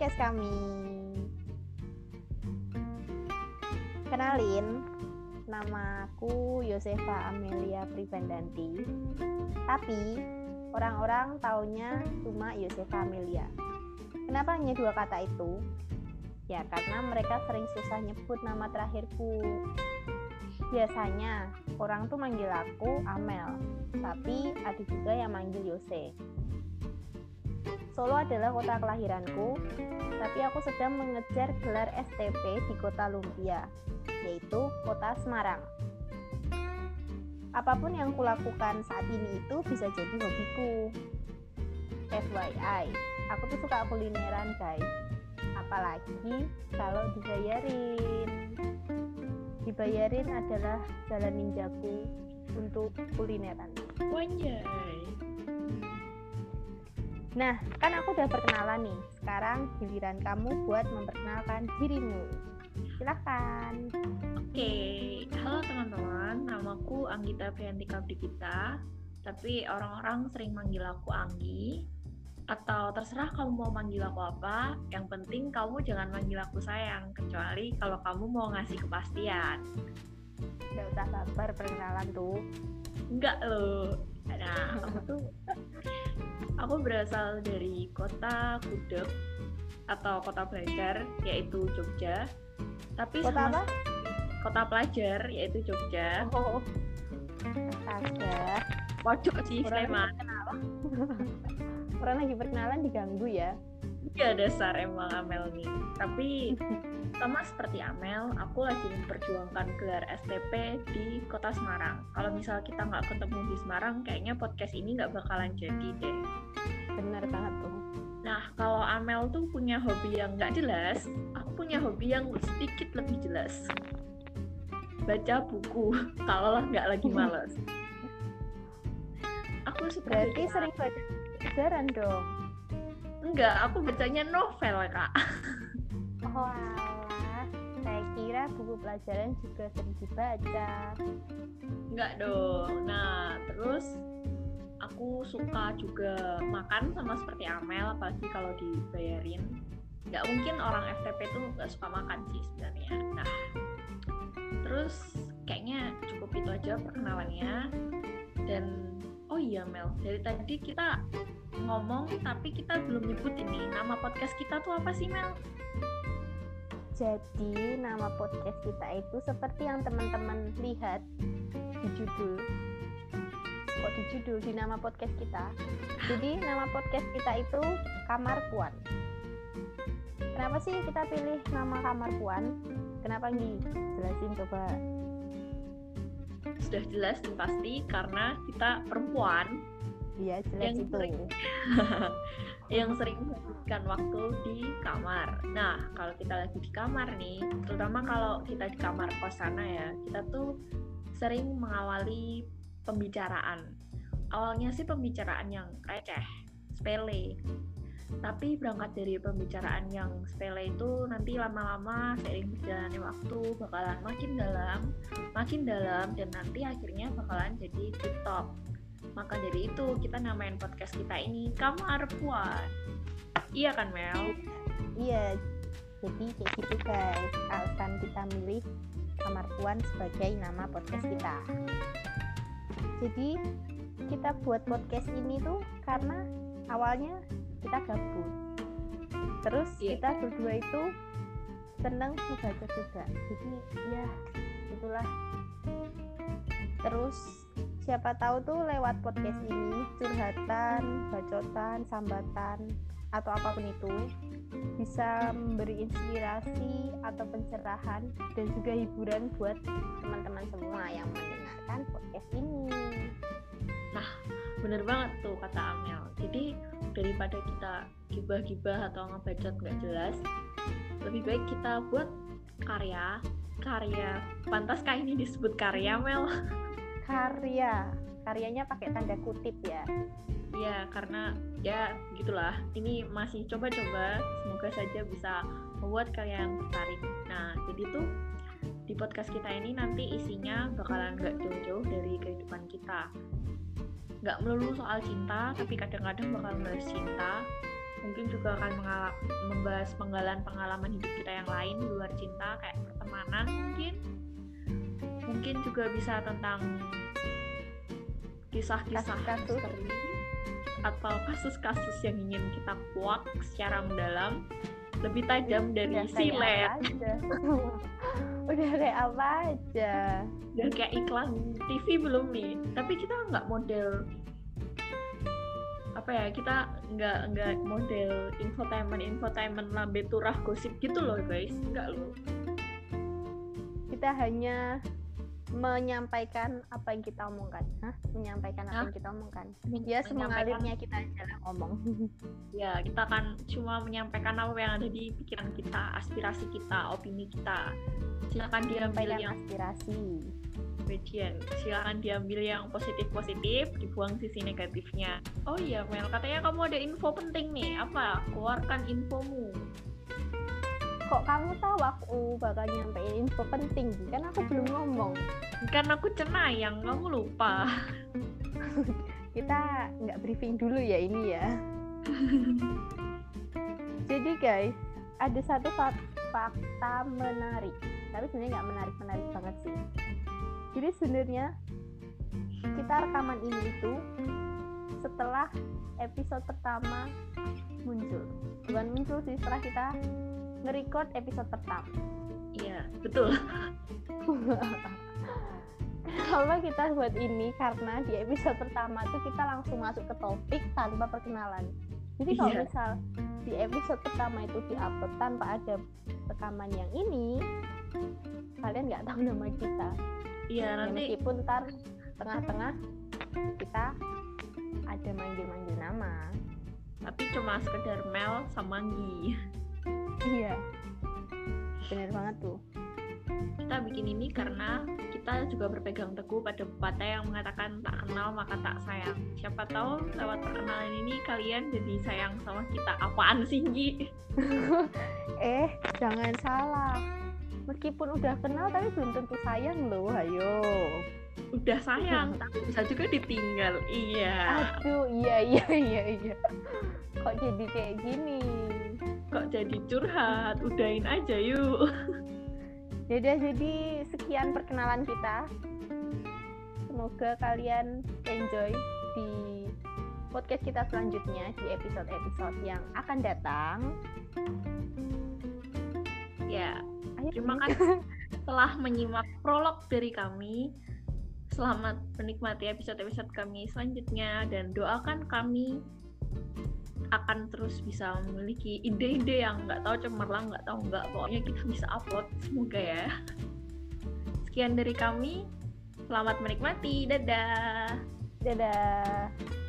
podcast kami. Kenalin, namaku Yosefa Amelia Privandanti. Tapi orang-orang taunya cuma Yosefa Amelia. Kenapa hanya dua kata itu? Ya karena mereka sering susah nyebut nama terakhirku. Biasanya orang tuh manggil aku Amel, tapi ada juga yang manggil Yose. Solo adalah kota kelahiranku, tapi aku sedang mengejar gelar STP di kota Lumpia, yaitu kota Semarang. Apa pun yang kulakukan saat ini itu bisa jadi hobiku. FYI, aku tuh suka kulineran guys, apalagi kalau dibayarin. Dibayarin adalah jalan ninjaku untuk kulineran. Wanjay. Nah, kan aku udah perkenalan nih. Sekarang giliran kamu buat memperkenalkan dirimu. Silahkan. Oke, halo teman-teman. Namaku Anggita Priyanti Kabdikita. Tapi orang-orang sering manggil aku Anggi. Atau terserah kamu mau manggil aku apa. Yang penting kamu jangan manggil aku sayang. Kecuali kalau kamu mau ngasih kepastian. Gak usah sabar perkenalan tuh. Enggak loh. Nah, aku tuh aku berasal dari kota Gudeg atau kota pelajar yaitu Jogja. Tapi Kota sama apa? kota pelajar yaitu Jogja. Oh. Astaga. Pojok sih Sleman. Orang lagi perkenalan diganggu ya. Iya dasar emang Amel nih. Tapi sama seperti Amel, aku lagi memperjuangkan gelar STP di kota Semarang. Kalau misal kita nggak ketemu di Semarang, kayaknya podcast ini nggak bakalan jadi deh. Bener banget tuh. Nah, kalau Amel tuh punya hobi yang nggak jelas, aku punya hobi yang sedikit lebih jelas. Baca buku, kalau nggak lagi males. Aku Berarti seperti sering baca pelajaran dong. Enggak, aku bacanya novel, Kak. Oh alah. Saya kira buku pelajaran juga sering dibaca. Enggak dong. Nah, terus aku suka juga makan sama seperti Amel, apalagi kalau dibayarin. Nggak mungkin orang FTP tuh nggak suka makan sih sebenarnya. Nah, terus kayaknya cukup itu aja perkenalannya. Dan oh iya Mel, dari tadi kita ngomong tapi kita belum nyebut ini nama podcast kita tuh apa sih Mel? Jadi nama podcast kita itu seperti yang teman-teman lihat di judul. Kok di judul di nama podcast kita? Jadi nama podcast kita itu Kamar Puan. Kenapa sih kita pilih nama Kamar Puan? Kenapa Gi? Jelasin coba. Sudah jelas dan pasti karena kita perempuan Iya, jelas Yang itu. sering. yang sering menghabiskan waktu di kamar. Nah, kalau kita lagi di kamar nih, terutama kalau kita di kamar kosana ya, kita tuh sering mengawali pembicaraan. Awalnya sih pembicaraan yang receh, sepele. Tapi berangkat dari pembicaraan yang sepele itu nanti lama-lama seiring berjalannya waktu bakalan makin dalam, makin dalam dan nanti akhirnya bakalan jadi deep talk. Maka dari itu kita namain podcast kita ini Kamar Puan. Iya kan Mel? Iya. Jadi kayak gitu guys. Alasan kita milih Kamar Puan sebagai nama podcast kita. Jadi kita buat podcast ini tuh karena awalnya kita gabut. Terus Iya. kita berdua itu seneng membaca juga. Jadi ya itulah. Terus siapa tahu tuh lewat podcast ini curhatan, bacotan, sambatan atau apa pun itu bisa memberi inspirasi atau pencerahan dan juga hiburan buat teman-teman semua yang mendengarkan podcast ini. Bener banget tuh kata Amel. Jadi daripada kita gibah-gibah atau ngebacot nggak jelas, lebih baik kita buat karya karya pantaskah ini disebut karya Mel Karya, karyanya pakai tanda kutip ya. ya karena ya gitulah. Ini masih coba-coba. Semoga saja bisa membuat yang tertarik. Nah jadi tuh di podcast kita ini nanti isinya bakalan nggak jauh-jauh dari kehidupan kita. Nggak melulu soal cinta tapi kadang-kadang bakal bahas cinta. Mungkin juga akan membahas penggalan pengalaman hidup kita yang lain luar cinta kayak pertemanan mungkin. Mungkin juga bisa tentang kisah-kisah misteri atau kasus-kasus yang ingin kita kuak secara mendalam lebih tajam dari silet. Udah kayak apa aja. Udah kayak iklan TV belum nih. Tapi kita nggak model apa ya kita nggak nggak model infotainment infotainment lambe turah gosip gitu loh guys nggak loh kita hanya menyampaikan apa yang kita omongkan Hah? menyampaikan apa Hah? yang kita omongkan ya semengalirnya kita jalan ngomong ya kita akan cuma menyampaikan apa yang ada di pikiran kita aspirasi kita opini kita silakan diambil yang aspirasi Bagian, silakan diambil yang positif-positif, dibuang sisi negatifnya. Oh iya, Mel, katanya kamu ada info penting nih. Apa? Keluarkan infomu kok kamu tahu aku bakal nyampein info penting? Kan aku belum ngomong. Kan aku cenayang kamu lupa. Kita nggak briefing dulu ya ini ya. Jadi guys ada satu fakta menarik. Tapi sebenarnya nggak menarik menarik banget sih. Jadi sebenarnya kita rekaman ini itu setelah episode pertama muncul. Bukan muncul sih setelah kita nge-record episode pertama. Iya, betul. Kenapa kita buat ini? Karena di episode pertama tuh kita langsung masuk ke topik tanpa perkenalan. Jadi kalau yeah. misal di episode pertama itu diupload tanpa ada rekaman yang ini, kalian nggak tahu nama kita. Iya ya, nanti. Meskipun ntar tengah-tengah kita ada manggil-manggil nama. Tapi cuma sekedar Mel sama Gi iya benar banget tuh kita bikin ini karena kita juga berpegang teguh pada pepatah yang mengatakan tak kenal maka tak sayang. Siapa tahu lewat perkenalan ini kalian jadi sayang sama kita. Apaan sih, Gi? eh, jangan salah. Meskipun udah kenal tapi belum tentu sayang loh, ayo. Udah sayang, tapi bisa juga ditinggal. Iya. Aduh, iya iya iya iya. Kok jadi kayak gini? kok jadi curhat? Udahin aja yuk. Yaudah jadi sekian perkenalan kita. Semoga kalian enjoy di podcast kita selanjutnya di episode-episode yang akan datang. Ya Ayo, terima kasih telah menyimak prolog dari kami. Selamat menikmati episode-episode kami selanjutnya dan doakan kami akan terus bisa memiliki ide-ide yang nggak tahu cemerlang nggak tahu nggak pokoknya kita bisa upload. Semoga ya. Sekian dari kami. Selamat menikmati. Dadah. Dadah